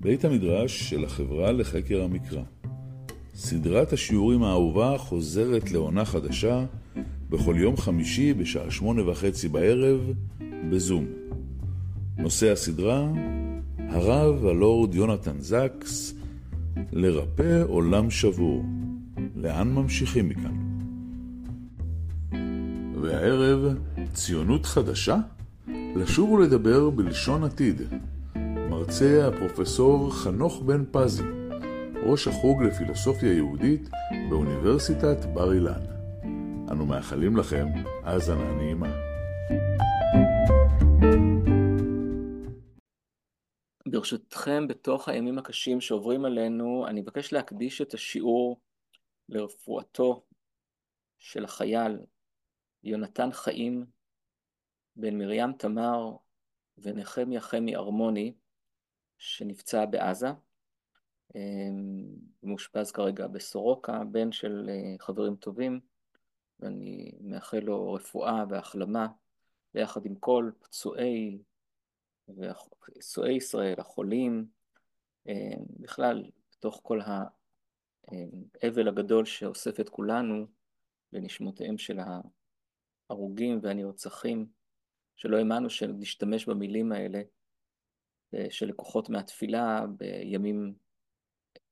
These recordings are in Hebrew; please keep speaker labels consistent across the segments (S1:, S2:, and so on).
S1: בית המדרש של החברה לחקר המקרא. סדרת השיעורים האהובה חוזרת לעונה חדשה בכל יום חמישי בשעה שמונה וחצי בערב בזום. נושא הסדרה, הרב הלורד יונתן זקס, לרפא עולם שבור. לאן ממשיכים מכאן? והערב, ציונות חדשה? לשוב ולדבר בלשון עתיד. מרצה הפרופסור חנוך בן פזי, ראש החוג לפילוסופיה יהודית באוניברסיטת בר אילן. אנו מאחלים לכם האזנה נעימה.
S2: ברשותכם, בתוך הימים הקשים שעוברים עלינו, אני מבקש להקדיש את השיעור לרפואתו של החייל יונתן חיים בן מרים תמר ונחמיה חמי ארמוני, שנפצע בעזה, אמ, מאושפז כרגע בסורוקה, בן של אה, חברים טובים, ואני מאחל לו רפואה והחלמה ביחד עם כל פצועי, פצועי ישראל, החולים, אמ, בכלל, בתוך כל האבל הגדול שאוסף את כולנו לנשמותיהם של ההרוגים והנרצחים, שלא האמנו שנשתמש במילים האלה שלקוחות מהתפילה בימים,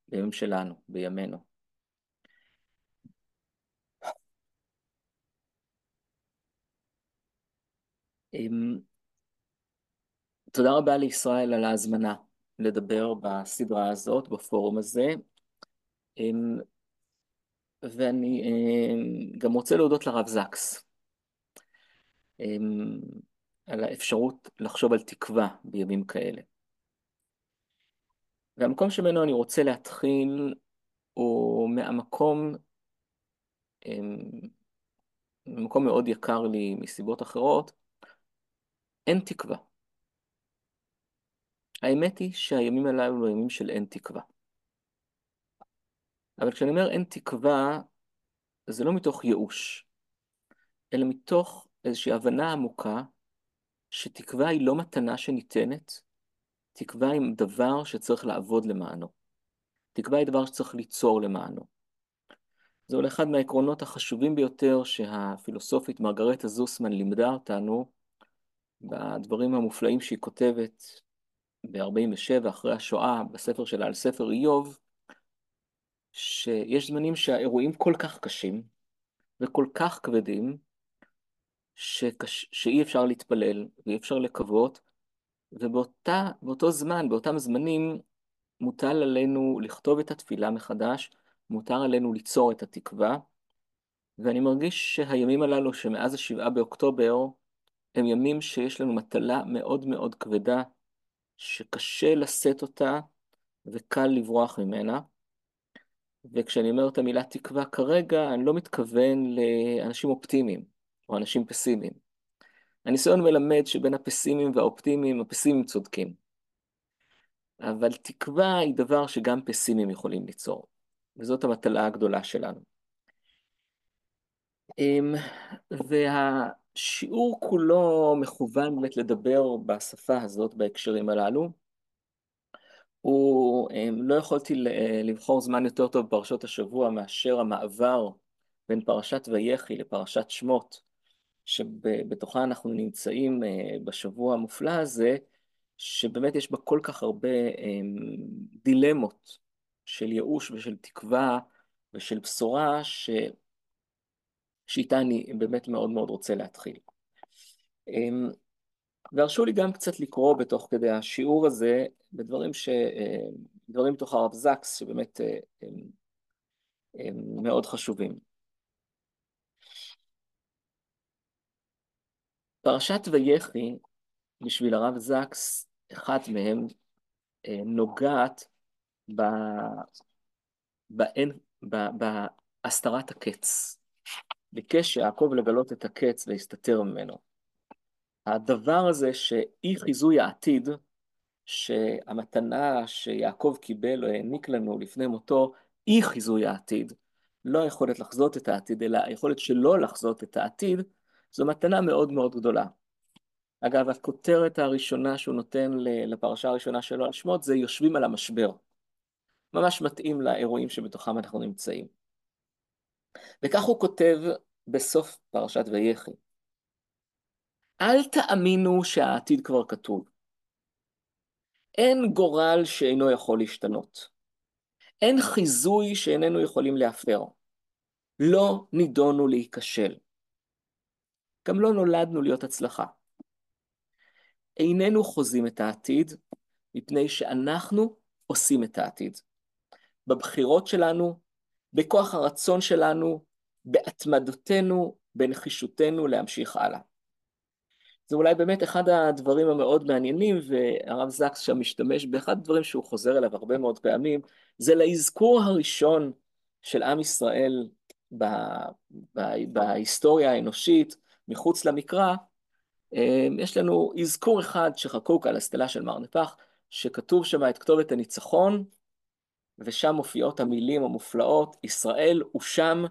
S2: בימים שלנו, בימינו. אמ, תודה רבה לישראל על ההזמנה לדבר בסדרה הזאת, בפורום הזה. אמ, ואני אמ, גם רוצה להודות לרב זקס על האפשרות לחשוב על תקווה בימים כאלה. והמקום שממנו אני רוצה להתחיל הוא מהמקום, אמ, מקום מאוד יקר לי מסיבות אחרות, אין תקווה. האמת היא שהימים הללו הם ימים של אין תקווה. אבל כשאני אומר אין תקווה, זה לא מתוך ייאוש, אלא מתוך איזושהי הבנה עמוקה שתקווה היא לא מתנה שניתנת, תקווה היא דבר שצריך לעבוד למענו. תקווה היא דבר שצריך ליצור למענו. זה אולי אחד מהעקרונות החשובים ביותר שהפילוסופית מרגרטה זוסמן לימדה אותנו בדברים המופלאים שהיא כותבת ב-47 אחרי השואה בספר שלה על ספר איוב, שיש זמנים שהאירועים כל כך קשים וכל כך כבדים, שקש... שאי אפשר להתפלל ואי אפשר לקוות, ובאותו זמן, באותם זמנים, מוטל עלינו לכתוב את התפילה מחדש, מותר עלינו ליצור את התקווה, ואני מרגיש שהימים הללו שמאז השבעה באוקטובר הם ימים שיש לנו מטלה מאוד מאוד כבדה, שקשה לשאת אותה וקל לברוח ממנה. וכשאני אומר את המילה תקווה כרגע, אני לא מתכוון לאנשים אופטימיים או אנשים פסימיים. הניסיון מלמד שבין הפסימיים והאופטימיים, הפסימיים צודקים. אבל תקווה היא דבר שגם פסימיים יכולים ליצור, וזאת המטלה הגדולה שלנו. אמ, והשיעור כולו מכוון באמת לדבר בשפה הזאת בהקשרים הללו. הוא, אמ, לא יכולתי לבחור זמן יותר טוב בפרשות השבוע מאשר המעבר בין פרשת ויחי לפרשת שמות, שבתוכה אנחנו נמצאים אה, בשבוע המופלא הזה, שבאמת יש בה כל כך הרבה אמ, דילמות של ייאוש ושל תקווה ושל בשורה, ש... שאיתה אני באמת מאוד מאוד רוצה להתחיל. אמ, והרשו לי גם קצת לקרוא בתוך כדי השיעור הזה בדברים ש... אה, דברים מתוך הרב זקס שבאמת אה, הם, הם מאוד חשובים. פרשת ויחי, בשביל הרב זקס, אחת מהם אה, נוגעת ב... באין, ב... בהסתרת הקץ. ביקש יעקב לגלות את הקץ והסתתר ממנו. הדבר הזה שאי חיזוי העתיד, שהמתנה שיעקב קיבל או העניק לנו לפני מותו, אי חיזוי העתיד, לא היכולת לחזות את העתיד, אלא היכולת שלא לחזות את העתיד, זו מתנה מאוד מאוד גדולה. אגב, הכותרת הראשונה שהוא נותן לפרשה הראשונה שלו על שמות זה יושבים על המשבר. ממש מתאים לאירועים שבתוכם אנחנו נמצאים. וכך הוא כותב בסוף פרשת ויחי. אל תאמינו שהעתיד כבר כתוב. אין גורל שאינו יכול להשתנות. אין חיזוי שאיננו יכולים להפר. לא נידונו להיכשל. גם לא נולדנו להיות הצלחה. איננו חוזים את העתיד, מפני שאנחנו עושים את העתיד. בבחירות שלנו, בכוח הרצון שלנו, בהתמדותנו, בנחישותנו להמשיך הלאה. זה אולי באמת אחד הדברים המאוד מעניינים, והרב זקס שם משתמש באחד הדברים שהוא חוזר אליו הרבה מאוד פעמים, זה לאזכור הראשון של עם ישראל ב, ב, בהיסטוריה האנושית, מחוץ למקרא, אמ, יש לנו אזכור אחד שחקוק על הסטלה של מר נפח, שכתוב שם את כתובת הניצחון, ושם מופיעות המילים המופלאות, ישראל ושם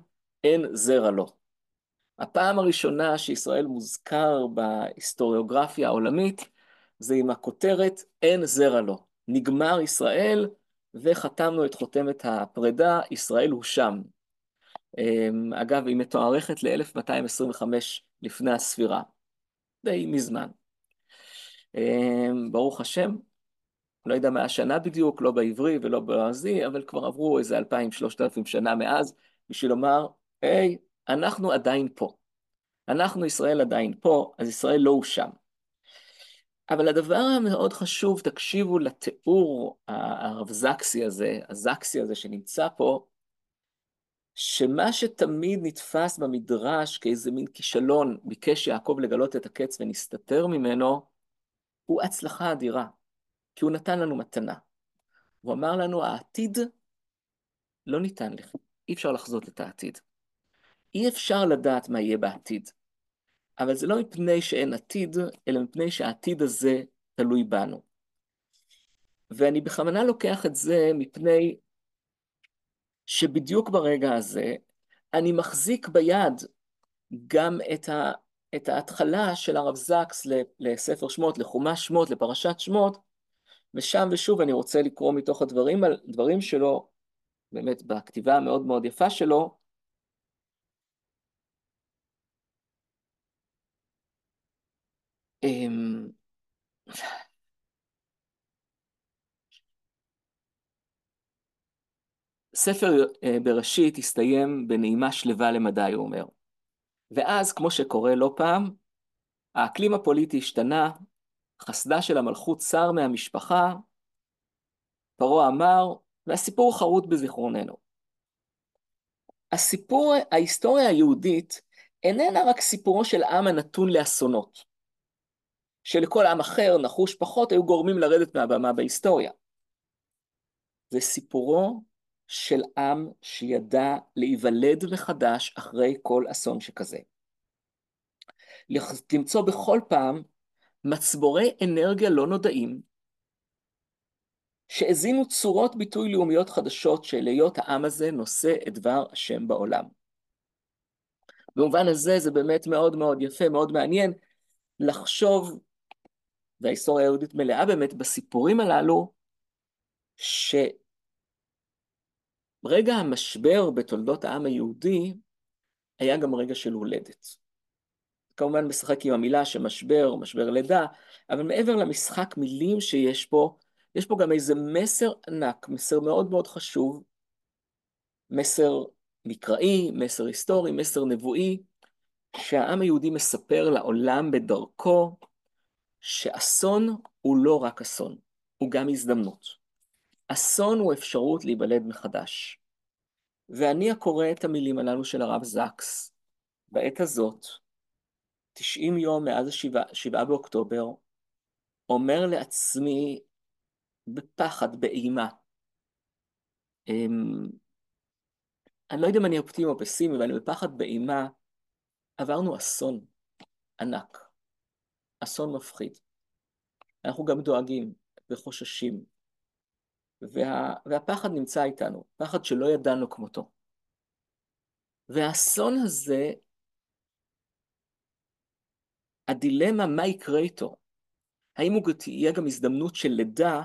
S2: אין זרע לו. הפעם הראשונה שישראל מוזכר בהיסטוריוגרפיה העולמית, זה עם הכותרת אין זרע לו. נגמר ישראל, וחתמנו את חותמת הפרידה, ישראל הוא שם. אמ, אגב, היא מתוארכת ל-1225 לפני הספירה. די מזמן. אמ, ברוך השם, לא יודע מה השנה בדיוק, לא בעברי ולא בלועזי, אבל כבר עברו איזה אלפיים, שלושת אלפים שנה מאז, בשביל לומר, היי, אנחנו עדיין פה. אנחנו, ישראל עדיין פה, אז ישראל לא הוא שם. אבל הדבר המאוד חשוב, תקשיבו לתיאור הרב זקסי הזה, הזקסי הזה שנמצא פה, שמה שתמיד נתפס במדרש כאיזה מין כישלון, ביקש יעקב לגלות את הקץ ונסתתר ממנו, הוא הצלחה אדירה, כי הוא נתן לנו מתנה. הוא אמר לנו, העתיד לא ניתן לך, אי אפשר לחזות את העתיד. אי אפשר לדעת מה יהיה בעתיד. אבל זה לא מפני שאין עתיד, אלא מפני שהעתיד הזה תלוי בנו. ואני בכוונה לוקח את זה מפני שבדיוק ברגע הזה אני מחזיק ביד גם את, ה, את ההתחלה של הרב זקס לספר שמות, לחומש שמות, לפרשת שמות, ושם ושוב אני רוצה לקרוא מתוך הדברים, הדברים שלו, באמת בכתיבה המאוד מאוד יפה שלו, ספר אה, בראשית הסתיים בנעימה שלווה למדי, הוא אומר. ואז, כמו שקורה לא פעם, האקלים הפוליטי השתנה, חסדה של המלכות שר מהמשפחה, פרעה אמר, והסיפור חרוט בזיכרוננו. הסיפור, ההיסטוריה היהודית איננה רק סיפורו של עם הנתון לאסונות, שלכל עם אחר, נחוש פחות, היו גורמים לרדת מהבמה בהיסטוריה. זה סיפורו של עם שידע להיוולד מחדש אחרי כל אסון שכזה. תמצוא בכל פעם מצבורי אנרגיה לא נודעים, שהזינו צורות ביטוי לאומיות חדשות של היות העם הזה נושא את דבר השם בעולם. במובן הזה זה באמת מאוד מאוד יפה, מאוד מעניין לחשוב, וההיסטוריה היהודית מלאה באמת בסיפורים הללו, ש... רגע המשבר בתולדות העם היהודי היה גם רגע של הולדת. כמובן משחק עם המילה שמשבר, משבר לידה, אבל מעבר למשחק מילים שיש פה, יש פה גם איזה מסר ענק, מסר מאוד מאוד חשוב, מסר מקראי, מסר היסטורי, מסר נבואי, שהעם היהודי מספר לעולם בדרכו שאסון הוא לא רק אסון, הוא גם הזדמנות. אסון הוא אפשרות להיוולד מחדש. ואני הקורא את המילים הללו של הרב זקס, בעת הזאת, 90 יום מאז השבעה באוקטובר, אומר לעצמי בפחד, באימה, אמ, אני לא יודע אם אני אופטימי או פסימי, ואני בפחד, באימה, עברנו אסון ענק, אסון מפחיד. אנחנו גם דואגים וחוששים, וה, והפחד נמצא איתנו, פחד שלא ידענו כמותו. והאסון הזה הדילמה מה יקרה איתו, האם הוא תהיה גם הזדמנות של לידה,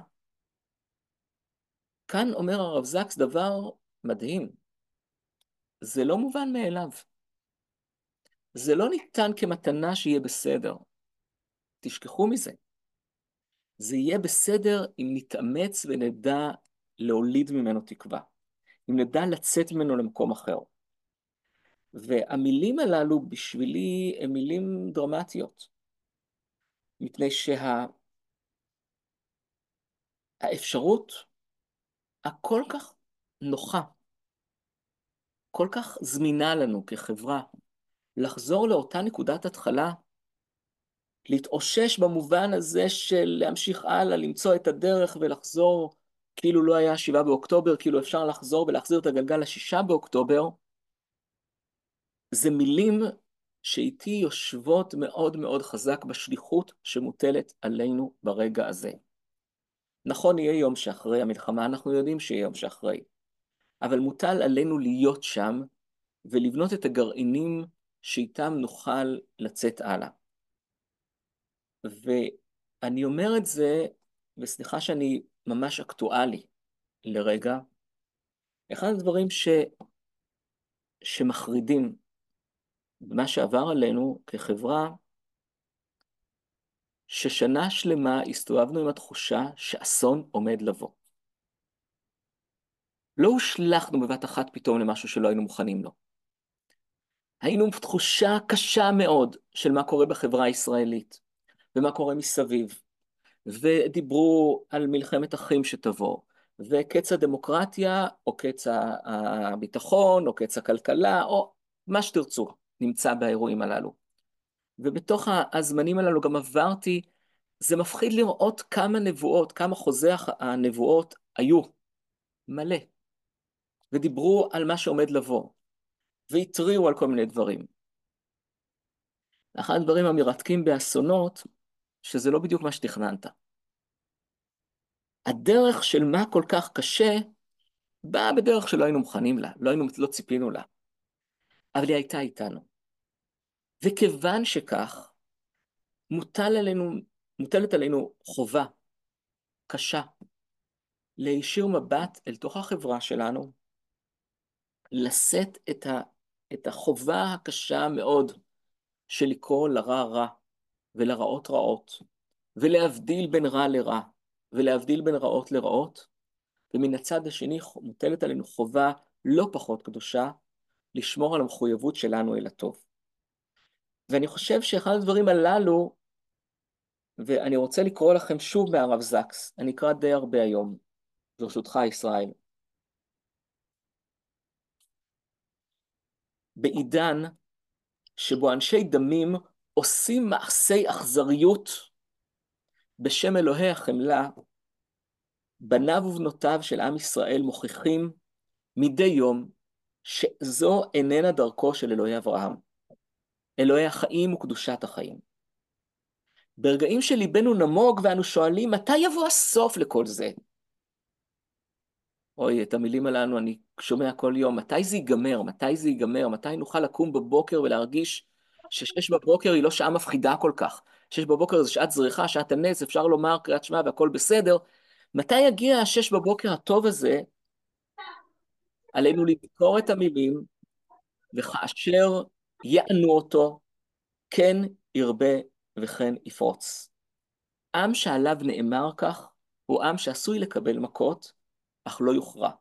S2: כאן אומר הרב זקס דבר מדהים. זה לא מובן מאליו. זה לא ניתן כמתנה שיהיה בסדר. תשכחו מזה. זה יהיה בסדר אם נתאמץ ונדע להוליד ממנו תקווה. אם נדע לצאת ממנו למקום אחר. והמילים הללו בשבילי הן מילים דרמטיות. מפני שהאפשרות שה... הכל כך נוחה, כל כך זמינה לנו כחברה, לחזור לאותה נקודת התחלה, להתאושש במובן הזה של להמשיך הלאה, למצוא את הדרך ולחזור כאילו לא היה שבעה באוקטובר, כאילו אפשר לחזור ולהחזיר את הגלגל לשישה באוקטובר, זה מילים שאיתי יושבות מאוד מאוד חזק בשליחות שמוטלת עלינו ברגע הזה. נכון, יהיה יום שאחרי המלחמה, אנחנו יודעים שיהיה יום שאחרי, אבל מוטל עלינו להיות שם ולבנות את הגרעינים שאיתם נוכל לצאת הלאה. ואני אומר את זה, וסליחה שאני ממש אקטואלי לרגע, אחד הדברים ש... שמחרידים במה שעבר עלינו כחברה, ששנה שלמה הסתובבנו עם התחושה שאסון עומד לבוא. לא הושלכנו בבת אחת פתאום למשהו שלא היינו מוכנים לו. היינו בתחושה קשה מאוד של מה קורה בחברה הישראלית, ומה קורה מסביב, ודיברו על מלחמת אחים שתבוא, וקץ הדמוקרטיה, או קץ הביטחון, או קץ הכלכלה, או מה שתרצו, נמצא באירועים הללו. ובתוך הזמנים הללו גם עברתי, זה מפחיד לראות כמה נבואות, כמה חוזי הנבואות היו. מלא. ודיברו על מה שעומד לבוא, והתריעו על כל מיני דברים. אחד הדברים המרתקים באסונות, שזה לא בדיוק מה שתכננת. הדרך של מה כל כך קשה, באה בדרך שלא היינו מוכנים לה, לא, היינו, לא ציפינו לה. אבל היא הייתה איתנו. וכיוון שכך, מוטל עלינו, מוטלת עלינו חובה קשה להישיר מבט אל תוך החברה שלנו, לשאת את, ה, את החובה הקשה מאוד של לקרוא לרע רע ולרעות רעות, ולהבדיל בין רע לרע, ולהבדיל בין רעות לרעות, ומן הצד השני מוטלת עלינו חובה לא פחות קדושה, לשמור על המחויבות שלנו אל הטוב. ואני חושב שאחד הדברים הללו, ואני רוצה לקרוא לכם שוב מהרב זקס, אני אקרא די הרבה היום, ברשותך ישראל. בעידן שבו אנשי דמים עושים מעשי אכזריות בשם אלוהי החמלה, בניו ובנותיו של עם ישראל מוכיחים מדי יום שזו איננה דרכו של אלוהי אברהם. אלוהי החיים וקדושת החיים. ברגעים שליבנו נמוג ואנו שואלים, מתי יבוא הסוף לכל זה? אוי, את המילים הללו אני שומע כל יום, מתי זה ייגמר? מתי זה ייגמר? מתי נוכל לקום בבוקר ולהרגיש ששש בבוקר היא לא שעה מפחידה כל כך? שש בבוקר זה שעת זריחה, שעת הנס, אפשר לומר קריאת שמע והכל בסדר. מתי יגיע השש בבוקר הטוב הזה? עלינו לזכור את המילים, וכאשר יענו אותו, כן ירבה וכן יפרוץ. עם שעליו נאמר כך, הוא עם שעשוי לקבל מכות, אך לא יוכרע.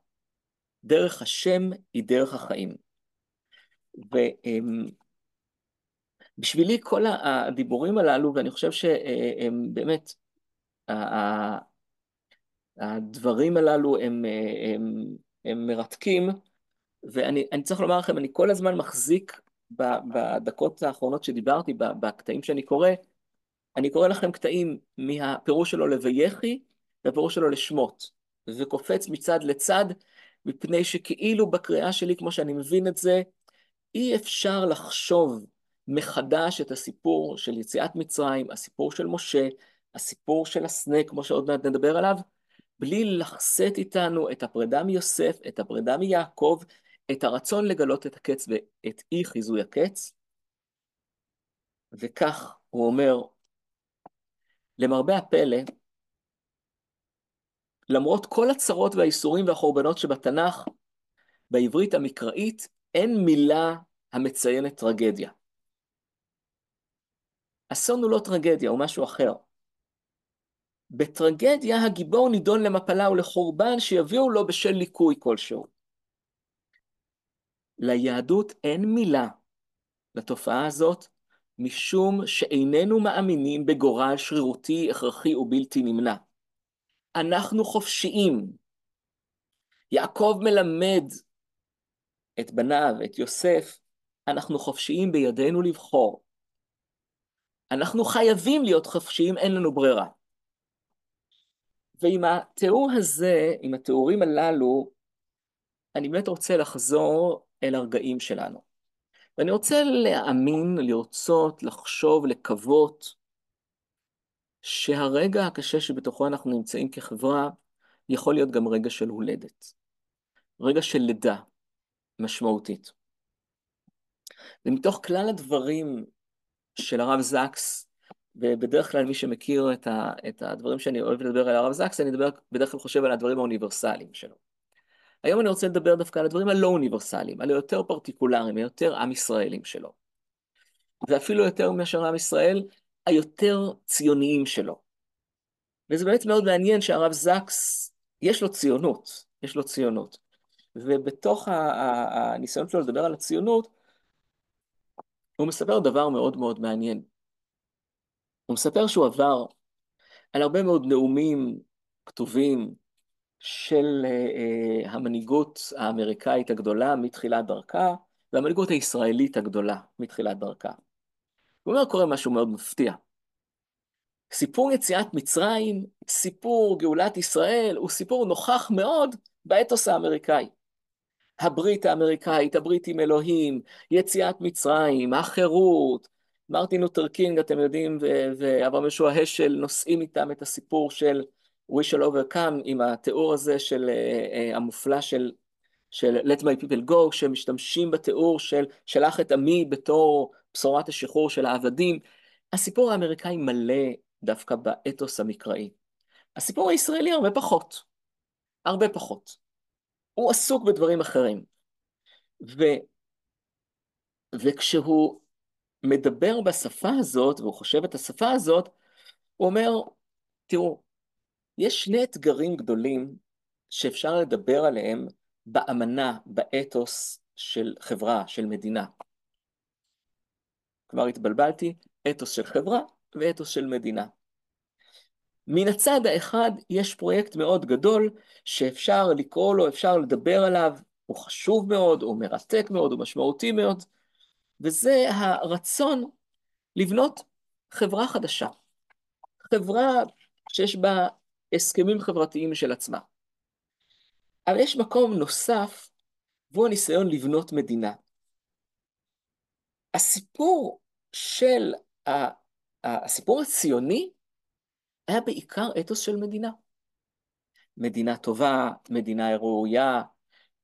S2: דרך השם היא דרך החיים. ובשבילי כל הדיבורים הללו, ואני חושב שהם באמת, הדברים הללו הם, הם, הם מרתקים, ואני צריך לומר לכם, אני כל הזמן מחזיק בדקות האחרונות שדיברתי, בקטעים שאני קורא, אני קורא לכם קטעים מהפירוש שלו ל"ויחי" והפירוש שלו לשמות, וקופץ מצד לצד, מפני שכאילו בקריאה שלי, כמו שאני מבין את זה, אי אפשר לחשוב מחדש את הסיפור של יציאת מצרים, הסיפור של משה, הסיפור של הסנה, כמו שעוד מעט נדבר עליו, בלי לחסט איתנו את הפרידה מיוסף, את הפרידה מיעקב, את הרצון לגלות את הקץ ואת אי חיזוי הקץ, וכך הוא אומר, למרבה הפלא, למרות כל הצרות והאיסורים והחורבנות שבתנ"ך, בעברית המקראית אין מילה המציינת טרגדיה. אסון הוא לא טרגדיה, הוא משהו אחר. בטרגדיה הגיבור נידון למפלה ולחורבן שיביאו לו בשל ליקוי כלשהו. ליהדות אין מילה לתופעה הזאת, משום שאיננו מאמינים בגורל שרירותי, הכרחי ובלתי נמנע. אנחנו חופשיים. יעקב מלמד את בניו, את יוסף, אנחנו חופשיים בידינו לבחור. אנחנו חייבים להיות חופשיים, אין לנו ברירה. ועם התיאור הזה, עם התיאורים הללו, אני באמת רוצה לחזור אל הרגעים שלנו. ואני רוצה להאמין, לרצות, לחשוב, לקוות, שהרגע הקשה שבתוכו אנחנו נמצאים כחברה, יכול להיות גם רגע של הולדת. רגע של לידה משמעותית. ומתוך כלל הדברים של הרב זקס, ובדרך כלל מי שמכיר את, ה, את הדברים שאני אוהב לדבר על הרב זקס, אני מדבר, בדרך כלל חושב על הדברים האוניברסליים שלו. היום אני רוצה לדבר דווקא על הדברים הלא אוניברסליים, על היותר פרטיקולריים, היותר עם ישראלים שלו. ואפילו יותר מאשר עם ישראל, היותר ציוניים שלו. וזה באמת מאוד מעניין שהרב זקס, יש לו ציונות, יש לו ציונות. ובתוך הניסיון שלו לדבר על הציונות, הוא מספר דבר מאוד מאוד מעניין. הוא מספר שהוא עבר על הרבה מאוד נאומים כתובים של uh, המנהיגות האמריקאית הגדולה מתחילת דרכה, והמנהיגות הישראלית הגדולה מתחילת דרכה. הוא אומר, קורה משהו מאוד מפתיע. סיפור יציאת מצרים, סיפור גאולת ישראל, הוא סיפור נוכח מאוד באתוס האמריקאי. הברית האמריקאית, הברית עם אלוהים, יציאת מצרים, החירות, מרטין לותר קינג, אתם יודעים, ואברהם ישוע השל נושאים איתם את הסיפור של We shall overcome עם התיאור הזה של uh, uh, המופלא של, של Let my people go, שמשתמשים בתיאור של שלח את עמי בתור בשורת השחרור של העבדים. הסיפור האמריקאי מלא דווקא באתוס המקראי. הסיפור הישראלי הרבה פחות, הרבה פחות. הוא עסוק בדברים אחרים. ו, וכשהוא מדבר בשפה הזאת, והוא חושב את השפה הזאת, הוא אומר, תראו, יש שני אתגרים גדולים שאפשר לדבר עליהם באמנה, באתוס של חברה, של מדינה. כבר התבלבלתי, אתוס של חברה ואתוס של מדינה. מן הצד האחד יש פרויקט מאוד גדול שאפשר לקרוא לו, אפשר לדבר עליו, הוא חשוב מאוד, הוא מרתק מאוד, הוא משמעותי מאוד, וזה הרצון לבנות חברה חדשה. חברה שיש בה הסכמים חברתיים של עצמה. אבל יש מקום נוסף, והוא הניסיון לבנות מדינה. הסיפור של, הסיפור הציוני היה בעיקר אתוס של מדינה. מדינה טובה, מדינה ראויה,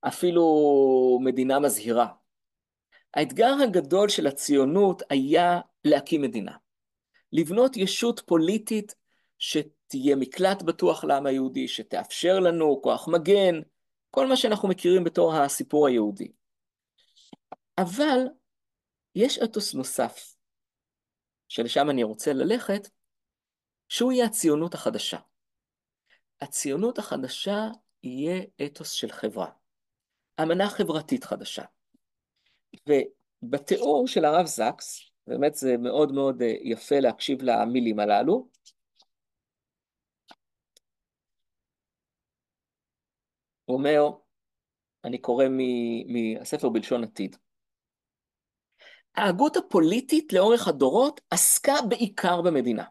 S2: אפילו מדינה מזהירה. האתגר הגדול של הציונות היה להקים מדינה. לבנות ישות פוליטית שתהיה מקלט בטוח לעם היהודי, שתאפשר לנו כוח מגן, כל מה שאנחנו מכירים בתור הסיפור היהודי. אבל יש אתוס נוסף, שלשם אני רוצה ללכת, שהוא יהיה הציונות החדשה. הציונות החדשה יהיה אתוס של חברה, אמנה חברתית חדשה. ובתיאור של הרב זקס, באמת זה מאוד מאוד אה, יפה להקשיב למילים הללו, הוא אומר, אני קורא מהספר בלשון עתיד, ההגות הפוליטית לאורך הדורות עסקה בעיקר במדינה.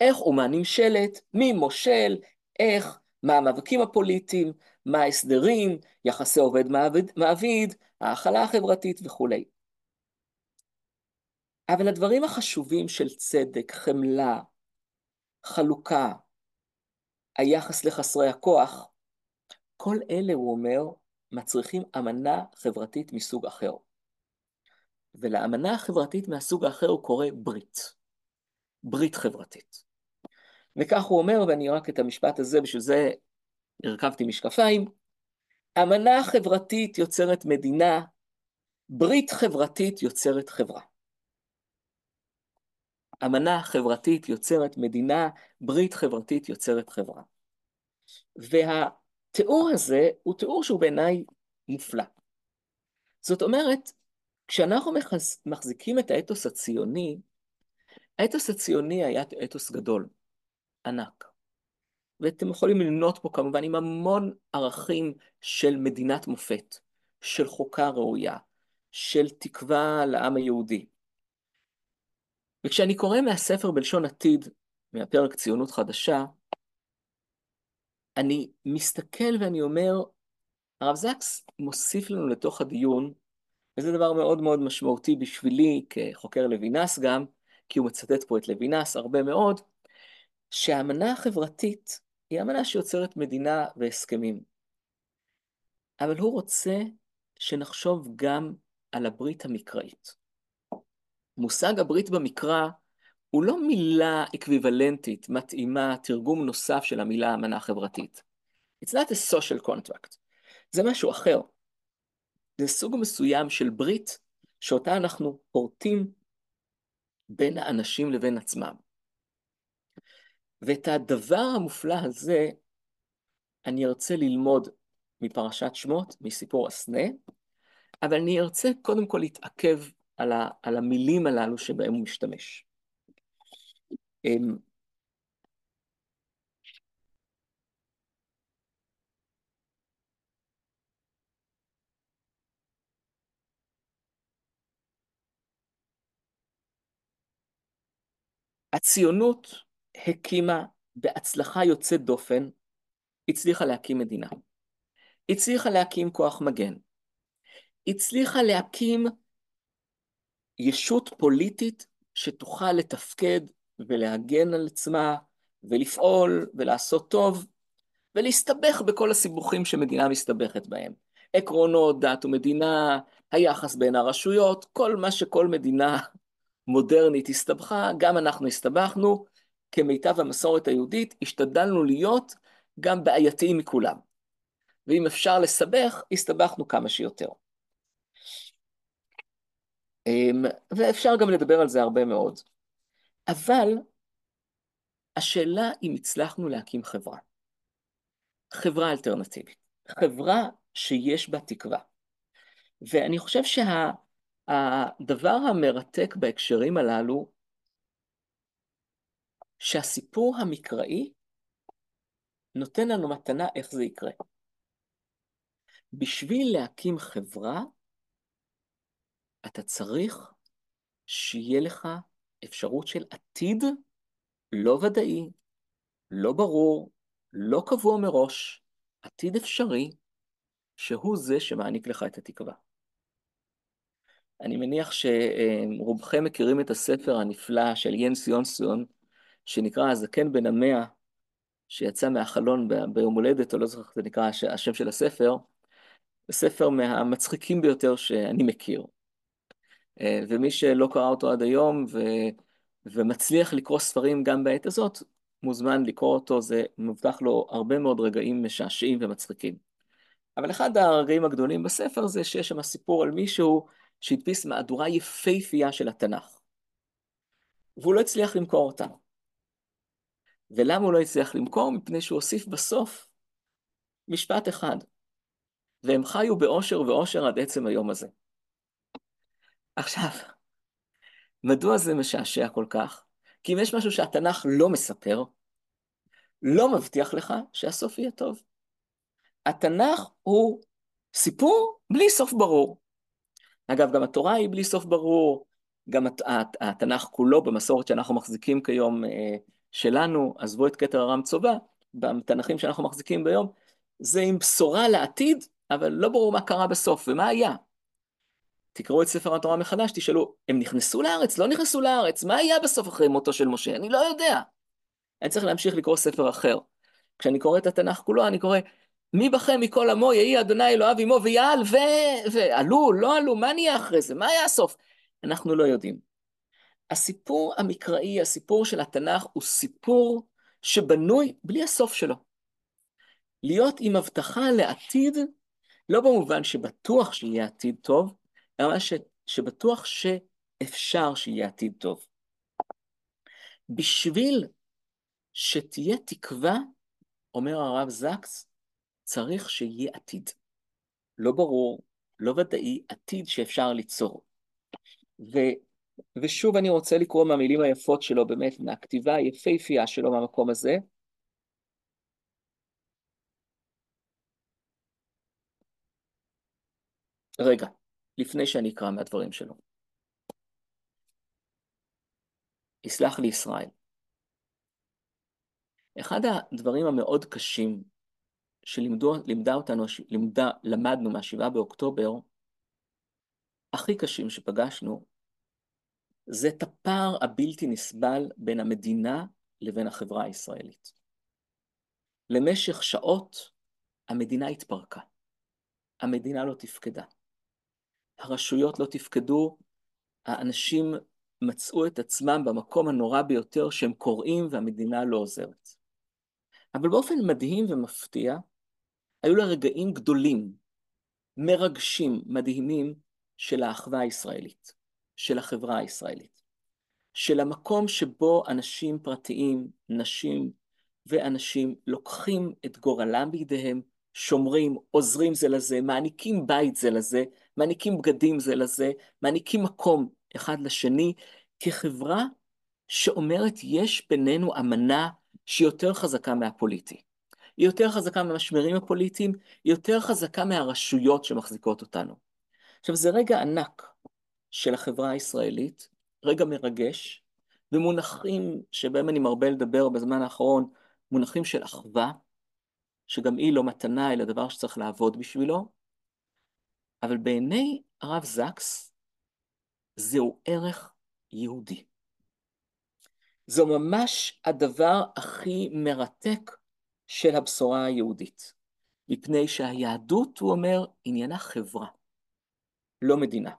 S2: איך אומה נמשלת, מי מושל, איך, מה המאבקים הפוליטיים, מה ההסדרים, יחסי עובד מעביד, מעביד ההכלה החברתית וכולי. אבל הדברים החשובים של צדק, חמלה, חלוקה, היחס לחסרי הכוח, כל אלה, הוא אומר, מצריכים אמנה חברתית מסוג אחר. ולאמנה החברתית מהסוג האחר הוא קורא ברית. ברית חברתית. וכך הוא אומר, ואני רק את המשפט הזה, בשביל זה הרכבתי משקפיים, אמנה חברתית יוצרת מדינה, ברית חברתית יוצרת חברה. אמנה חברתית יוצרת מדינה, ברית חברתית יוצרת חברה. והתיאור הזה הוא תיאור שהוא בעיניי מופלא. זאת אומרת, כשאנחנו מחזיקים את האתוס הציוני, האתוס הציוני היה אתוס גדול, ענק. ואתם יכולים למנות פה כמובן עם המון ערכים של מדינת מופת, של חוקה ראויה, של תקווה לעם היהודי. וכשאני קורא מהספר בלשון עתיד, מהפרק ציונות חדשה, אני מסתכל ואני אומר, הרב זקס מוסיף לנו לתוך הדיון, וזה דבר מאוד מאוד משמעותי בשבילי כחוקר לוינס גם, כי הוא מצטט פה את לוינס הרבה מאוד, שהאמנה החברתית היא אמנה שיוצרת מדינה והסכמים. אבל הוא רוצה שנחשוב גם על הברית המקראית. מושג הברית במקרא הוא לא מילה אקוויוולנטית, מתאימה, תרגום נוסף של המילה אמנה חברתית. It's not a social contract. זה משהו אחר. זה סוג מסוים של ברית שאותה אנחנו פורטים בין האנשים לבין עצמם. ואת הדבר המופלא הזה אני ארצה ללמוד מפרשת שמות, מסיפור הסנה, אבל אני ארצה קודם כל להתעכב על, ה, על המילים הללו שבהם הוא משתמש. אמ, הציונות הקימה בהצלחה יוצאת דופן, הצליחה להקים מדינה. הצליחה להקים כוח מגן. הצליחה להקים ישות פוליטית שתוכל לתפקד ולהגן על עצמה ולפעול ולעשות טוב ולהסתבך בכל הסיבוכים שמדינה מסתבכת בהם. עקרונות, דת ומדינה, היחס בין הרשויות, כל מה שכל מדינה מודרנית הסתבכה, גם אנחנו הסתבכנו, כמיטב המסורת היהודית, השתדלנו להיות גם בעייתיים מכולם. ואם אפשר לסבך, הסתבכנו כמה שיותר. אמ, ואפשר גם לדבר על זה הרבה מאוד. אבל השאלה אם הצלחנו להקים חברה. חברה אלטרנטיבית. חברה שיש בה תקווה. ואני חושב שהדבר שה, המרתק בהקשרים הללו, שהסיפור המקראי נותן לנו מתנה איך זה יקרה. בשביל להקים חברה, אתה צריך שיהיה לך אפשרות של עתיד לא ודאי, לא ברור, לא קבוע מראש, עתיד אפשרי, שהוא זה שמעניק לך את התקווה. אני מניח שרובכם מכירים את הספר הנפלא של ינס יונסון, שנקרא הזקן בן המאה, שיצא מהחלון ביום הולדת, או לא זוכר איך זה נקרא השם של הספר, ספר מהמצחיקים ביותר שאני מכיר. אה, ומי שלא קרא אותו עד היום ו... ומצליח לקרוא ספרים גם בעת הזאת, מוזמן לקרוא אותו, זה מובטח לו הרבה מאוד רגעים משעשעים ומצחיקים. אבל אחד הרגעים הגדולים בספר זה שיש שם סיפור על מישהו שהדפיס מהדורה יפהפייה של התנ"ך. והוא לא הצליח למכור אותה. ולמה הוא לא הצליח למכור? מפני שהוא הוסיף בסוף משפט אחד. והם חיו באושר ואושר עד עצם היום הזה. עכשיו, מדוע זה משעשע כל כך? כי אם יש משהו שהתנ"ך לא מספר, לא מבטיח לך שהסוף יהיה טוב. התנ"ך הוא סיפור בלי סוף ברור. אגב, גם התורה היא בלי סוף ברור, גם התנ"ך כולו במסורת שאנחנו מחזיקים כיום אה, שלנו, עזבו את כתר הרם צובה, בתנ"כים שאנחנו מחזיקים ביום, זה עם בשורה לעתיד, אבל לא ברור מה קרה בסוף ומה היה. תקראו את ספר התורה מחדש, תשאלו, הם נכנסו לארץ? לא נכנסו לארץ? מה היה בסוף אחרי מותו של משה? אני לא יודע. אני צריך להמשיך לקרוא ספר אחר. כשאני קורא את התנ"ך כולו, אני קורא, מי בכם מכל עמו יהי אדוני אלוהיו עמו ויעל ו... ועלו, לא עלו, מה נהיה אחרי זה? מה היה הסוף? אנחנו לא יודעים. הסיפור המקראי, הסיפור של התנ"ך, הוא סיפור שבנוי בלי הסוף שלו. להיות עם הבטחה לעתיד, לא במובן שבטוח שיהיה עתיד טוב, אלא ש... שבטוח שאפשר שיהיה עתיד טוב. בשביל שתהיה תקווה, אומר הרב זקס, צריך שיהיה עתיד. לא ברור, לא ודאי, עתיד שאפשר ליצור. ו, ושוב אני רוצה לקרוא מהמילים היפות שלו, באמת, מהכתיבה היפהפייה שלו מהמקום הזה. רגע, לפני שאני אקרא מהדברים שלו. יסלח לי ישראל. אחד הדברים המאוד קשים שלימדה אותנו, לימדה, למדנו מהשבעה באוקטובר, הכי קשים שפגשנו, זה את הפער הבלתי נסבל בין המדינה לבין החברה הישראלית. למשך שעות המדינה התפרקה, המדינה לא תפקדה, הרשויות לא תפקדו, האנשים מצאו את עצמם במקום הנורא ביותר שהם קוראים והמדינה לא עוזרת. אבל באופן מדהים ומפתיע, היו לה רגעים גדולים, מרגשים, מדהימים, של האחווה הישראלית, של החברה הישראלית, של המקום שבו אנשים פרטיים, נשים ואנשים לוקחים את גורלם בידיהם, שומרים, עוזרים זה לזה, מעניקים בית זה לזה, מעניקים בגדים זה לזה, מעניקים מקום אחד לשני, כחברה שאומרת יש בינינו אמנה שהיא יותר חזקה מהפוליטי. היא יותר חזקה מהמשמרים הפוליטיים, היא יותר חזקה מהרשויות שמחזיקות אותנו. עכשיו, זה רגע ענק של החברה הישראלית, רגע מרגש, במונחים שבהם אני מרבה לדבר בזמן האחרון, מונחים של אחווה, שגם היא לא מתנה, אלא דבר שצריך לעבוד בשבילו, אבל בעיני הרב זקס, זהו ערך יהודי. זו ממש הדבר הכי מרתק של הבשורה היהודית, מפני שהיהדות, הוא אומר, עניינה חברה, לא מדינה.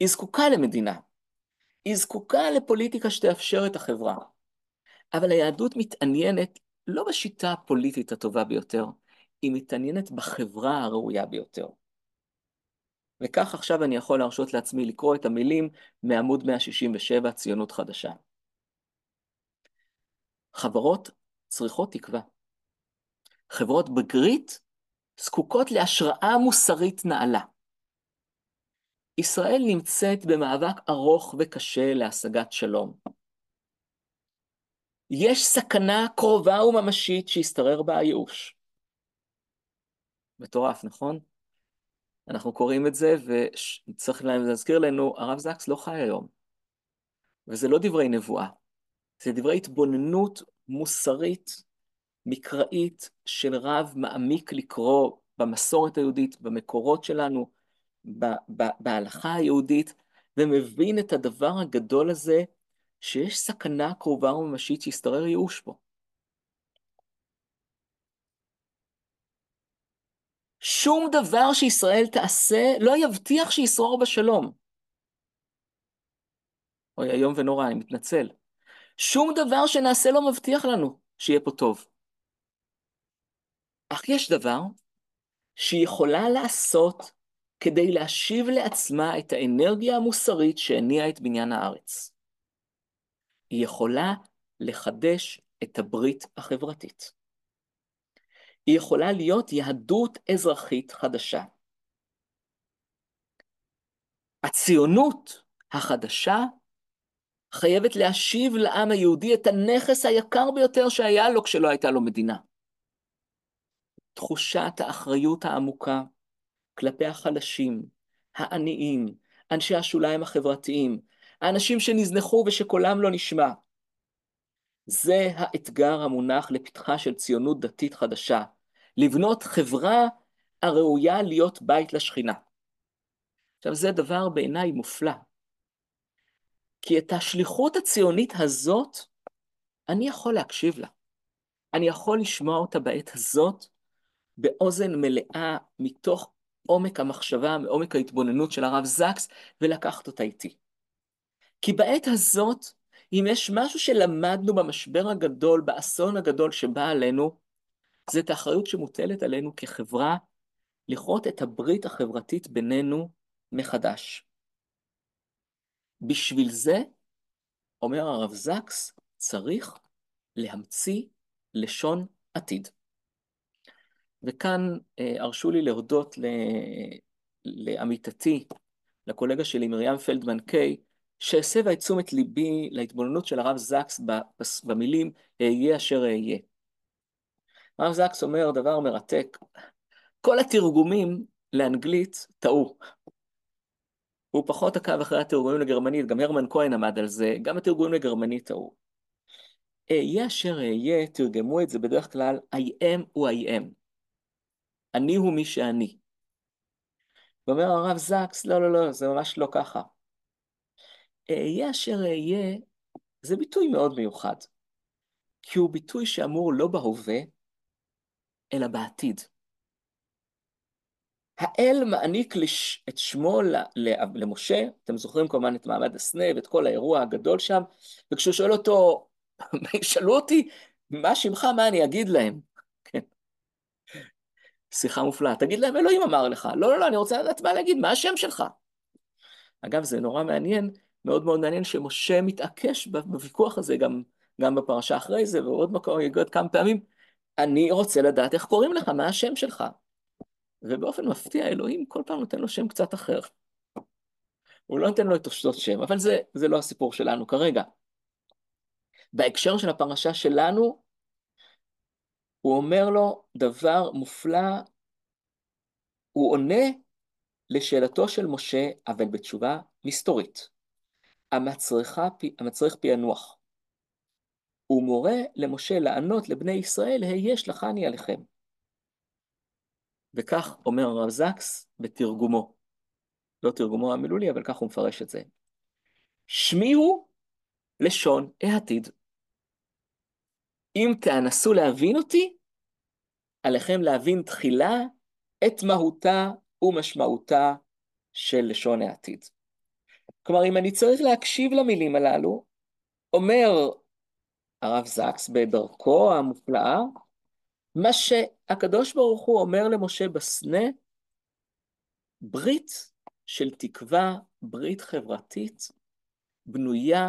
S2: היא זקוקה למדינה, היא זקוקה לפוליטיקה שתאפשר את החברה, אבל היהדות מתעניינת לא בשיטה הפוליטית הטובה ביותר, היא מתעניינת בחברה הראויה ביותר. וכך עכשיו אני יכול להרשות לעצמי לקרוא את המילים מעמוד 167, ציונות חדשה. חברות צריכות תקווה. חברות בגרית זקוקות להשראה מוסרית נעלה. ישראל נמצאת במאבק ארוך וקשה להשגת שלום. יש סכנה קרובה וממשית שהשתרר בה הייאוש. מטורף, נכון? אנחנו קוראים את זה, וצריך להזכיר לנו, הרב זקס לא חי היום. וזה לא דברי נבואה, זה דברי התבוננות מוסרית, מקראית, של רב מעמיק לקרוא במסורת היהודית, במקורות שלנו, בהלכה היהודית, ומבין את הדבר הגדול הזה, שיש סכנה קרובה וממשית שישתרר ייאוש פה. שום דבר שישראל תעשה לא יבטיח שישרור בשלום. אוי, איום ונורא, אני מתנצל. שום דבר שנעשה לא מבטיח לנו שיהיה פה טוב. אך יש דבר שהיא יכולה לעשות כדי להשיב לעצמה את האנרגיה המוסרית שהניעה את בניין הארץ. היא יכולה לחדש את הברית החברתית. היא יכולה להיות יהדות אזרחית חדשה. הציונות החדשה חייבת להשיב לעם היהודי את הנכס היקר ביותר שהיה לו כשלא הייתה לו מדינה. תחושת האחריות העמוקה כלפי החלשים, העניים, אנשי השוליים החברתיים, האנשים שנזנחו ושקולם לא נשמע. זה האתגר המונח לפתחה של ציונות דתית חדשה, לבנות חברה הראויה להיות בית לשכינה. עכשיו, זה דבר בעיניי מופלא, כי את השליחות הציונית הזאת, אני יכול להקשיב לה. אני יכול לשמוע אותה בעת הזאת באוזן מלאה מתוך מעומק המחשבה, מעומק ההתבוננות של הרב זקס, ולקחת אותה איתי. כי בעת הזאת, אם יש משהו שלמדנו במשבר הגדול, באסון הגדול שבא עלינו, זה את האחריות שמוטלת עלינו כחברה, לכרות את הברית החברתית בינינו מחדש. בשביל זה, אומר הרב זקס, צריך להמציא לשון עתיד. וכאן אה, הרשו לי להודות לעמיתתי, לקולגה שלי, מרים פלדמן קיי, שהסבה את תשומת ליבי להתבוננות של הרב זקס במילים אהיה אשר אהיה. הרב זקס אומר דבר מרתק, כל התרגומים לאנגלית טעו. הוא פחות עקב אחרי התרגומים לגרמנית, גם הרמן כהן עמד על זה, גם התרגומים לגרמנית טעו. אהיה אשר אהיה, תרגמו את זה בדרך כלל, I am הוא I am. אני הוא מי שאני. ואומר הרב זקס, לא, לא, לא, זה ממש לא ככה. אהיה אשר אהיה, זה ביטוי מאוד מיוחד. כי הוא ביטוי שאמור לא בהווה, אלא בעתיד. האל מעניק לש... את שמו למשה, אתם זוכרים כמובן את מעמד הסנה ואת כל האירוע הגדול שם, וכשהוא שואל אותו, ישאלו אותי, מה שמך, מה אני אגיד להם? כן. שיחה מופלאה. תגיד להם, אלוהים אמר לך. לא, לא, לא, אני רוצה לדעת מה להגיד, מה השם שלך? אגב, זה נורא מעניין, מאוד מאוד מעניין שמשה מתעקש בוויכוח הזה, גם, גם בפרשה אחרי זה, ועוד מקום, יגוד כמה פעמים, אני רוצה לדעת איך קוראים לך, מה השם שלך? ובאופן מפתיע, אלוהים כל פעם נותן לו שם קצת אחר. הוא לא נותן לו את אותו שם, אבל זה, זה לא הסיפור שלנו כרגע. בהקשר של הפרשה שלנו, הוא אומר לו דבר מופלא, הוא עונה לשאלתו של משה, אבל בתשובה מסתורית, המצריכה, המצריך פענוח. הוא מורה למשה לענות לבני ישראל, היה שלחני עליכם. וכך אומר הרב זקס בתרגומו. לא תרגומו המילולי, אבל כך הוא מפרש את זה. שמי הוא לשון העתיד. אם תאנסו להבין אותי, עליכם להבין תחילה את מהותה ומשמעותה של לשון העתיד. כלומר, אם אני צריך להקשיב למילים הללו, אומר הרב זקס בדרכו המופלאה, מה שהקדוש ברוך הוא אומר למשה בסנה, ברית של תקווה, ברית חברתית, בנויה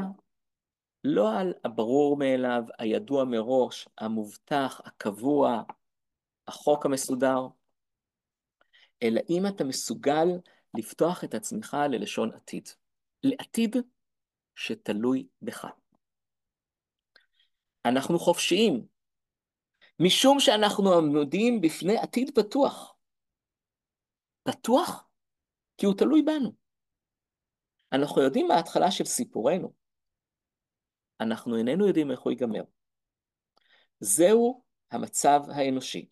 S2: לא על הברור מאליו, הידוע מראש, המובטח, הקבוע, החוק המסודר, אלא אם אתה מסוגל לפתוח את עצמך ללשון עתיד, לעתיד שתלוי בך. אנחנו חופשיים, משום שאנחנו עומדים בפני עתיד פתוח. פתוח? כי הוא תלוי בנו. אנחנו יודעים מה ההתחלה של סיפורנו. אנחנו איננו יודעים איך הוא ייגמר. זהו המצב האנושי.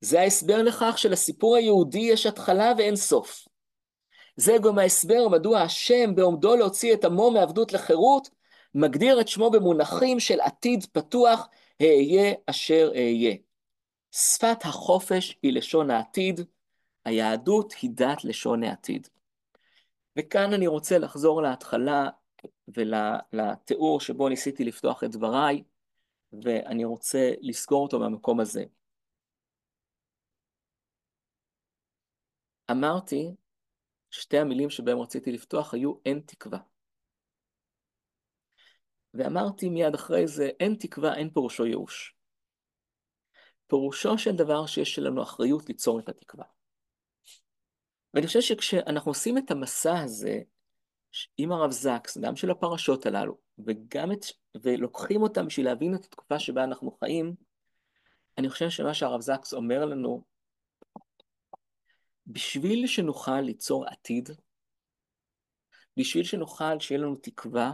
S2: זה ההסבר לכך שלסיפור היהודי יש התחלה ואין סוף. זה גם ההסבר מדוע השם בעומדו להוציא את עמו מעבדות לחירות, מגדיר את שמו במונחים של עתיד פתוח, אהיה אשר אהיה. שפת החופש היא לשון העתיד, היהדות היא דת לשון העתיד. וכאן אני רוצה לחזור להתחלה ולתיאור שבו ניסיתי לפתוח את דבריי, ואני רוצה לסגור אותו מהמקום הזה. אמרתי, שתי המילים שבהם רציתי לפתוח היו אין תקווה. ואמרתי מיד אחרי זה, אין תקווה, אין פירושו ייאוש. פירושו של דבר שיש לנו אחריות ליצור את התקווה. ואני חושב שכשאנחנו עושים את המסע הזה עם הרב זקס, גם של הפרשות הללו, וגם את, ולוקחים אותם בשביל להבין את התקופה שבה אנחנו חיים, אני חושב שמה שהרב זקס אומר לנו, בשביל שנוכל ליצור עתיד, בשביל שנוכל שיהיה לנו תקווה,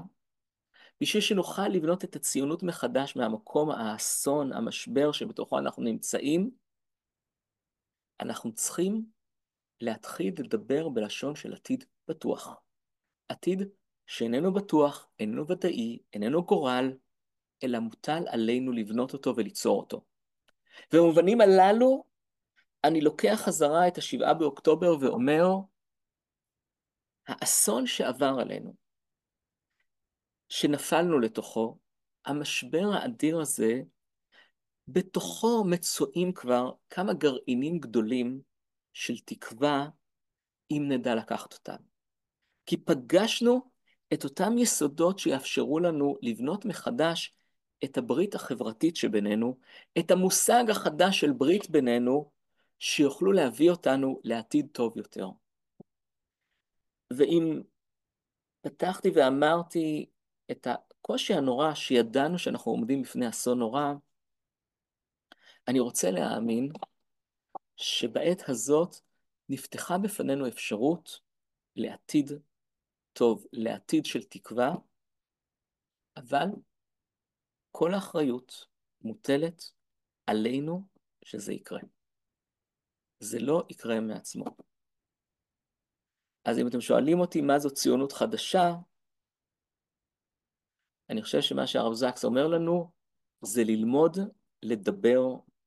S2: בשביל שנוכל לבנות את הציונות מחדש מהמקום האסון, המשבר שבתוכו אנחנו נמצאים, אנחנו צריכים להתחיל לדבר בלשון של עתיד בטוח. עתיד שאיננו בטוח, איננו ודאי, איננו גורל, אלא מוטל עלינו לבנות אותו וליצור אותו. ובמובנים הללו, אני לוקח חזרה את השבעה באוקטובר ואומר, האסון שעבר עלינו, שנפלנו לתוכו, המשבר האדיר הזה, בתוכו מצויים כבר כמה גרעינים גדולים של תקווה, אם נדע לקחת אותם. כי פגשנו את אותם יסודות שיאפשרו לנו לבנות מחדש את הברית החברתית שבינינו, את המושג החדש של ברית בינינו, שיוכלו להביא אותנו לעתיד טוב יותר. ואם פתחתי ואמרתי את הקושי הנורא שידענו שאנחנו עומדים בפני אסון נורא, אני רוצה להאמין שבעת הזאת נפתחה בפנינו אפשרות לעתיד טוב, לעתיד של תקווה, אבל כל האחריות מוטלת עלינו שזה יקרה. זה לא יקרה מעצמו. אז אם אתם שואלים אותי מה זו ציונות חדשה, אני חושב שמה שהרב זקס אומר לנו זה ללמוד לדבר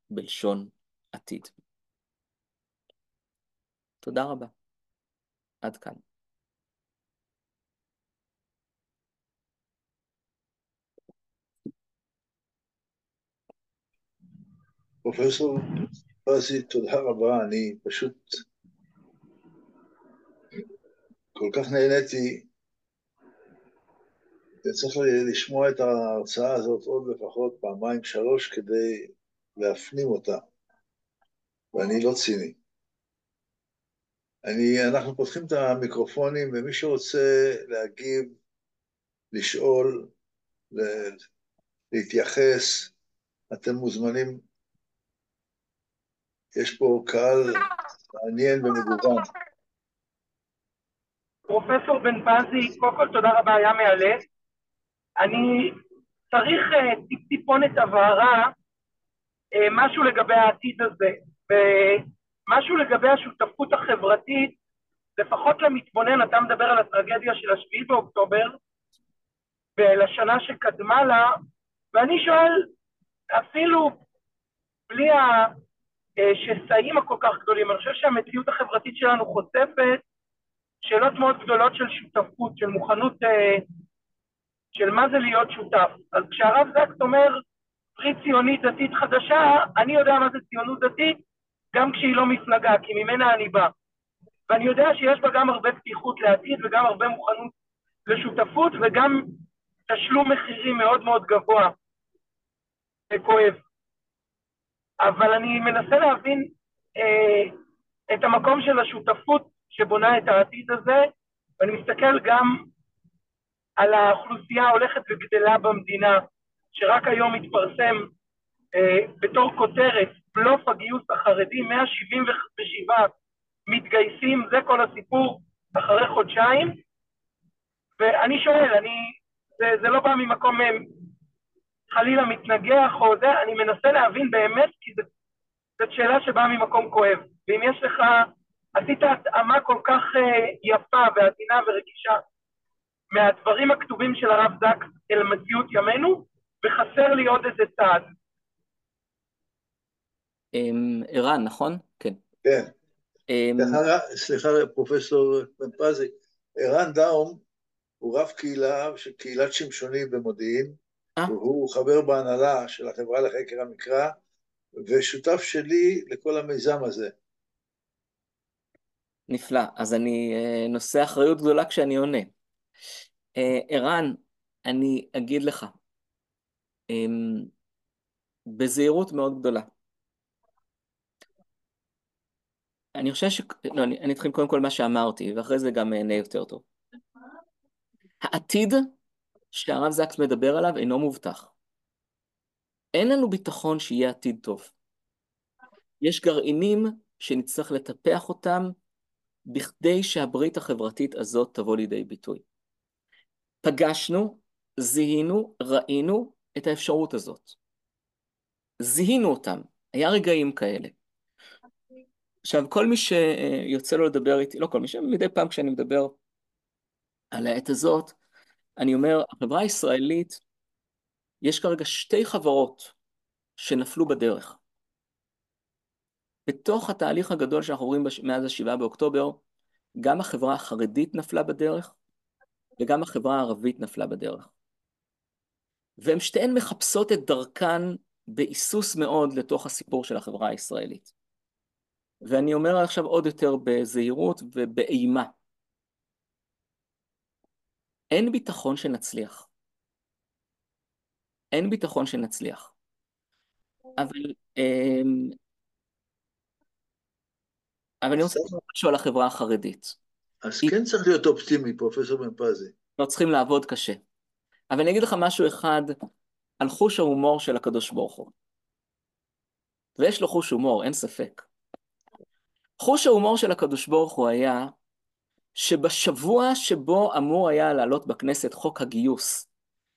S2: בלשון עתיד. תודה רבה. עד כאן.
S3: פרופסור פזי, תודה רבה. אני פשוט כל כך נהניתי. וצריך לשמוע את ההרצאה הזאת עוד לפחות פעמיים, שלוש, כדי להפנים אותה. ואני לא ציני. אני, אנחנו פותחים את המיקרופונים, ומי שרוצה להגיב, לשאול, להתייחס, אתם מוזמנים. יש פה קהל מעניין ומגוון.
S4: פרופסור בן פזי, קודם כל תודה רבה, היה מאלף. אני צריך uh, טיפ-טיפונת הבהרה, uh, משהו לגבי העתיד הזה. ומשהו לגבי השותפות החברתית, לפחות למתבונן, אתה מדבר על הטרגדיה של השביעי באוקטובר, ולשנה שקדמה לה, ואני שואל, אפילו בלי השסעים הכל כך גדולים, אני חושב שהמציאות החברתית שלנו חושפת שאלות מאוד גדולות של שותפות, של מוכנות, אה, של מה זה להיות שותף. אז כשהרב זקס אומר ברית ציונית דתית חדשה, אני יודע מה זה ציונות דתית, גם כשהיא לא מפלגה, כי ממנה אני בא. ואני יודע שיש בה גם הרבה פתיחות לעתיד וגם הרבה מוכנות לשותפות וגם תשלום מחירים מאוד מאוד גבוה וכואב. אבל אני מנסה להבין אה, את המקום של השותפות שבונה את העתיד הזה, ואני מסתכל גם על האוכלוסייה ההולכת וגדלה במדינה, שרק היום התפרסם אה, בתור כותרת, בלוף הגיוס החרדי, 177 מתגייסים, זה כל הסיפור אחרי חודשיים. ואני שואל, אני, זה, זה לא בא ממקום אה, חלילה מתנגח או זה, אני מנסה להבין באמת, כי זאת שאלה שבאה ממקום כואב. ואם יש לך, עשית התאמה כל כך uh, יפה ועדינה ורגישה מהדברים הכתובים של הרב זקס אל מציאות ימינו, וחסר לי עוד איזה צעד.
S2: אמ, ערן, נכון? כן.
S3: כן. אמ, סליחה, פרופסור בן פזי, ערן דאום הוא רב קהילה של קהילת שמשונים במודיעין, אה? והוא חבר בהנהלה של החברה לחקר המקרא, ושותף שלי לכל המיזם הזה.
S2: נפלא. אז אני אה, נושא אחריות גדולה כשאני עונה. אה, ערן, אני אגיד לך, אמ, בזהירות מאוד גדולה. אני חושב ש... לא, אני, אני אתחיל קודם כל מה שאמרתי, ואחרי זה גם אענה יותר טוב. העתיד שהרב זקס מדבר עליו אינו מובטח. אין לנו ביטחון שיהיה עתיד טוב. יש גרעינים שנצטרך לטפח אותם בכדי שהברית החברתית הזאת תבוא לידי ביטוי. פגשנו, זיהינו, ראינו את האפשרות הזאת. זיהינו אותם, היה רגעים כאלה. עכשיו, כל מי שיוצא לו לדבר איתי, לא כל מי, מדי פעם כשאני מדבר על העת הזאת, אני אומר, החברה הישראלית, יש כרגע שתי חברות שנפלו בדרך. בתוך התהליך הגדול שאנחנו רואים מאז השבעה באוקטובר, גם החברה החרדית נפלה בדרך, וגם החברה הערבית נפלה בדרך. והן שתיהן מחפשות את דרכן בהיסוס מאוד לתוך הסיפור של החברה הישראלית. ואני אומר עכשיו עוד יותר בזהירות ובאימה. אין ביטחון שנצליח. אין ביטחון שנצליח. אבל, אמ, אבל אני רוצה משהו על החברה החרדית.
S3: אז כן צריך להיות אופטימי, פרופסור בן פזי.
S2: לא צריכים לעבוד קשה. אבל אני אגיד לך משהו אחד על חוש ההומור של הקדוש ברוך הוא. ויש לו חוש הומור, אין ספק. חוש ההומור של הקדוש ברוך הוא היה שבשבוע שבו אמור היה לעלות בכנסת חוק הגיוס,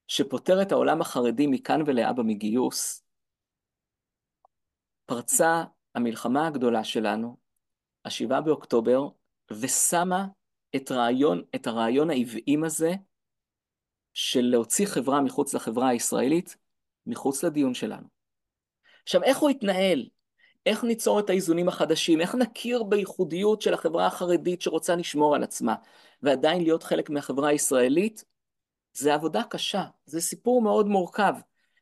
S2: שפוטר את העולם החרדי מכאן ולהבא מגיוס, פרצה המלחמה הגדולה שלנו, השבעה באוקטובר, ושמה את, רעיון, את הרעיון העוועים הזה של להוציא חברה מחוץ לחברה הישראלית, מחוץ לדיון שלנו. עכשיו, איך הוא יתנהל? איך ניצור את האיזונים החדשים? איך נכיר בייחודיות של החברה החרדית שרוצה לשמור על עצמה, ועדיין להיות חלק מהחברה הישראלית? זה עבודה קשה, זה סיפור מאוד מורכב.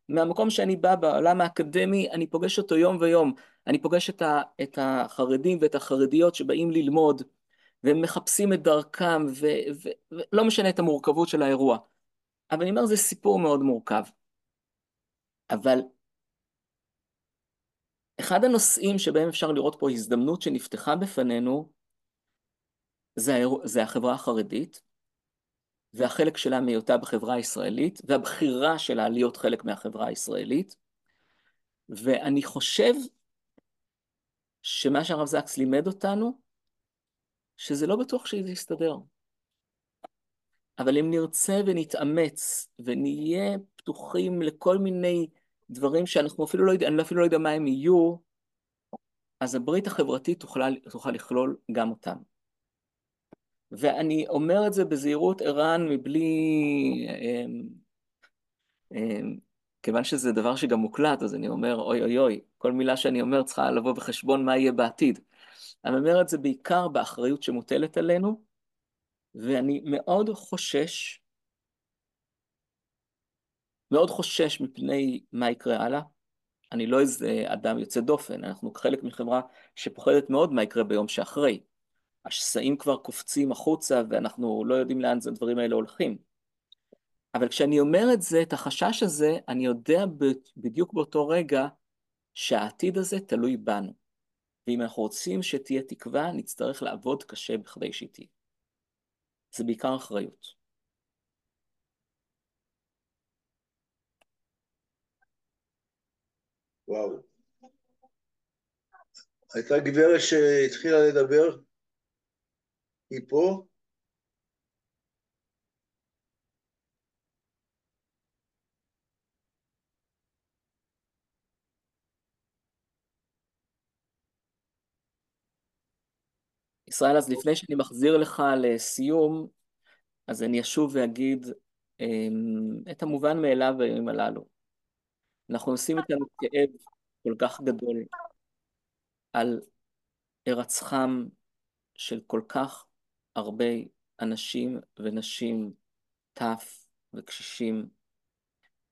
S2: מהמקום שאני בא בעולם האקדמי, אני פוגש אותו יום ויום. אני פוגש את, ה, את החרדים ואת החרדיות שבאים ללמוד, והם מחפשים את דרכם, ולא משנה את המורכבות של האירוע. אבל אני אומר, זה סיפור מאוד מורכב. אבל אחד הנושאים שבהם אפשר לראות פה הזדמנות שנפתחה בפנינו, זה. זה החברה החרדית, והחלק שלה מהיותה בחברה הישראלית, והבחירה שלה להיות חלק מהחברה הישראלית. ואני חושב שמה שהרב זקס לימד אותנו, שזה לא בטוח שזה יסתדר. אבל אם נרצה ונתאמץ ונהיה פתוחים לכל מיני דברים שאנחנו אפילו לא יודעים, אני אפילו לא יודע מה הם יהיו, אז הברית החברתית תוכל, תוכל לכלול גם אותם. ואני אומר את זה בזהירות ערן מבלי... אמ, אמ, כיוון שזה דבר שגם מוקלט, אז אני אומר, אוי אוי אוי, כל מילה שאני אומר צריכה לבוא בחשבון מה יהיה בעתיד. אני אומר את זה בעיקר באחריות שמוטלת עלינו, ואני מאוד חושש, מאוד חושש מפני מה יקרה הלאה. אני לא איזה אדם יוצא דופן, אנחנו חלק מחברה שפוחדת מאוד מה יקרה ביום שאחרי. השסעים כבר קופצים החוצה ואנחנו לא יודעים לאן הדברים האלה הולכים. אבל כשאני אומר את זה, את החשש הזה, אני יודע בדיוק באותו רגע שהעתיד הזה תלוי בנו. ואם אנחנו רוצים שתהיה תקווה, נצטרך לעבוד קשה בכדי שהיא תהיה. זה בעיקר אחריות.
S3: וואו. הייתה גברת שהתחילה לדבר, היא פה?
S2: ישראל, אז לפני שאני מחזיר לך לסיום, אז אני אשוב ואגיד אמ, את המובן מאליו בימים הללו. אנחנו עושים איתנו כאב כל כך גדול על הירצחם של כל כך הרבה אנשים ונשים, טף וקשישים.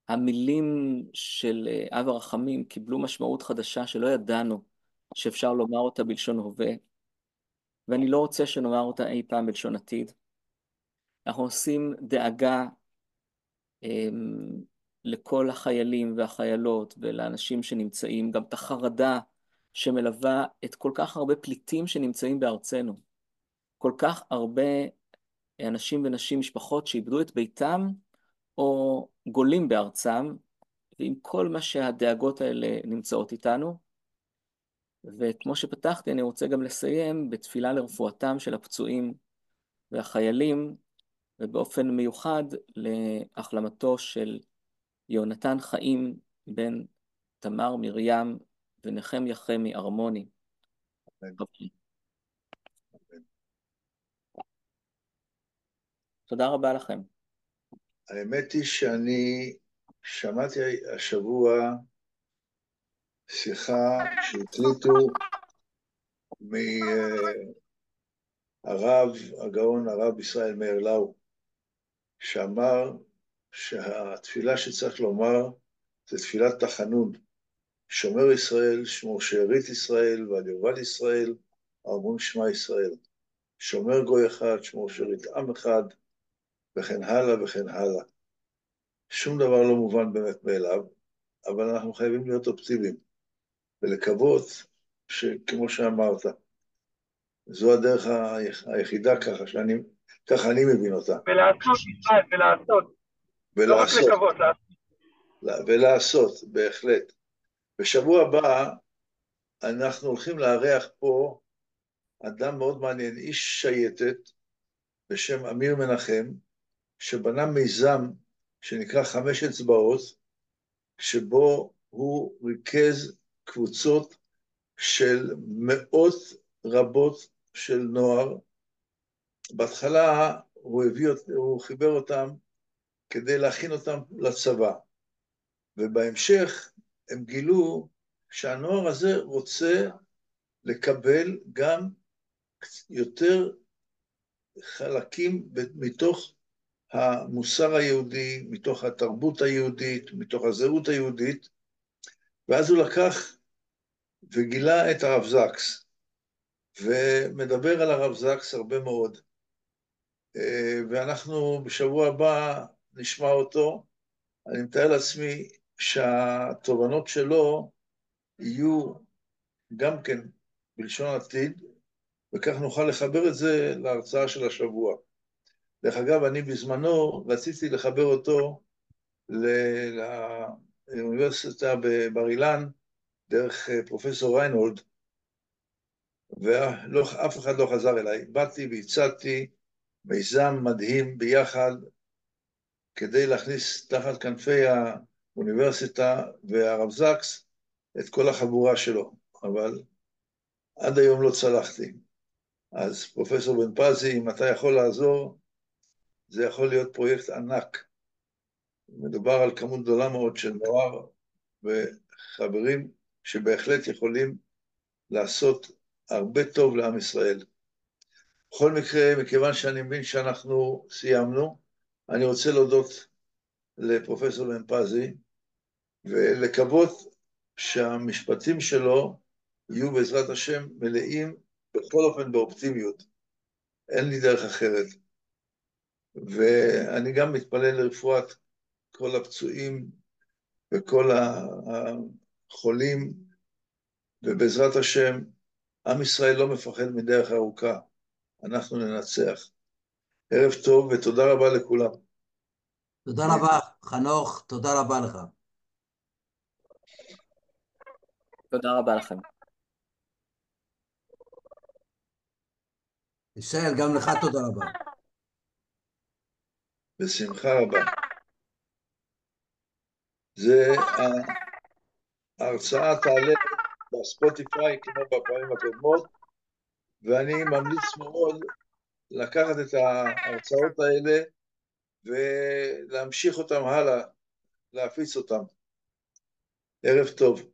S2: המילים של אה, אב הרחמים קיבלו משמעות חדשה שלא ידענו שאפשר לומר אותה בלשון הווה. ואני לא רוצה שנאמר אותה אי פעם בלשון עתיד. אנחנו עושים דאגה אמ, לכל החיילים והחיילות ולאנשים שנמצאים, גם את החרדה שמלווה את כל כך הרבה פליטים שנמצאים בארצנו. כל כך הרבה אנשים ונשים, משפחות שאיבדו את ביתם או גולים בארצם, ועם כל מה שהדאגות האלה נמצאות איתנו. וכמו שפתחתי, אני רוצה גם לסיים בתפילה לרפואתם של הפצועים והחיילים, ובאופן מיוחד להחלמתו של יהונתן חיים בן תמר מרים ונחמיה חמי ארמוני. תודה רבה לכם.
S3: האמת היא שאני שמעתי השבוע שיחה שהקליטו מהרב, הגאון הרב ישראל מאיר לאו, שאמר שהתפילה שצריך לומר זה תפילת תחנון. שומר ישראל, שמור שארית ישראל ועל יובל ישראל, ארמון שמע ישראל. שומר גוי אחד, שמור שארית עם אחד, וכן הלאה וכן הלאה. שום דבר לא מובן באמת מאליו, אבל אנחנו חייבים להיות אופטימיים ולקוות שכמו שאמרת, זו הדרך היחידה ככה, שאני, ככה אני מבין אותה.
S4: ולעשות, ישראל, ולעשות.
S3: ולעשות. לא רק לקוות, לעשות. ולעשות, בהחלט. בשבוע הבא אנחנו הולכים לארח פה אדם מאוד מעניין, איש שייטת בשם אמיר מנחם, שבנה מיזם שנקרא חמש אצבעות, שבו הוא ריכז קבוצות של מאות רבות של נוער. בהתחלה הוא, הביא, הוא חיבר אותם כדי להכין אותם לצבא, ובהמשך הם גילו שהנוער הזה רוצה לקבל גם יותר חלקים מתוך המוסר היהודי, מתוך התרבות היהודית, מתוך הזהות היהודית, ואז הוא לקח וגילה את הרב זקס, ומדבר על הרב זקס הרבה מאוד. אה, ואנחנו בשבוע הבא נשמע אותו. אני מתאר לעצמי שהתובנות שלו יהיו גם כן בלשון עתיד, וכך נוכל לחבר את זה להרצאה של השבוע. דרך אגב, אני בזמנו רציתי לחבר אותו לאוניברסיטה בבר אילן דרך אה, פרופסור ריינולד, ואף אחד לא חזר אליי. באתי והצעתי מיזם מדהים ביחד כדי להכניס תחת כנפי האוניברסיטה והרב זקס את כל החבורה שלו, אבל עד היום לא צלחתי. אז פרופסור בן פזי, אם אתה יכול לעזור, זה יכול להיות פרויקט ענק. מדובר על כמות גדולה מאוד של נוער וחברים שבהחלט יכולים לעשות הרבה טוב לעם ישראל. בכל מקרה, מכיוון שאני מבין שאנחנו סיימנו, אני רוצה להודות לפרופסור בן פזי ולקוות שהמשפטים שלו יהיו בעזרת השם מלאים בכל אופן באופטימיות. אין לי דרך אחרת. ואני גם מתפלל לרפואת כל הפצועים וכל החולים, ובעזרת השם, עם ישראל לא מפחד מדרך ארוכה, אנחנו ננצח. ערב טוב ותודה רבה לכולם.
S5: תודה רבה, חנוך, תודה רבה לך.
S2: תודה רבה לכם.
S5: ישראל, גם לך תודה רבה.
S3: בשמחה רבה. זה, ההרצאה תעלה בספוטיפיי כמו בפעמים הקודמות, ואני ממליץ מאוד לקחת את ההרצאות האלה ולהמשיך אותן הלאה, להפיץ אותן. ערב טוב.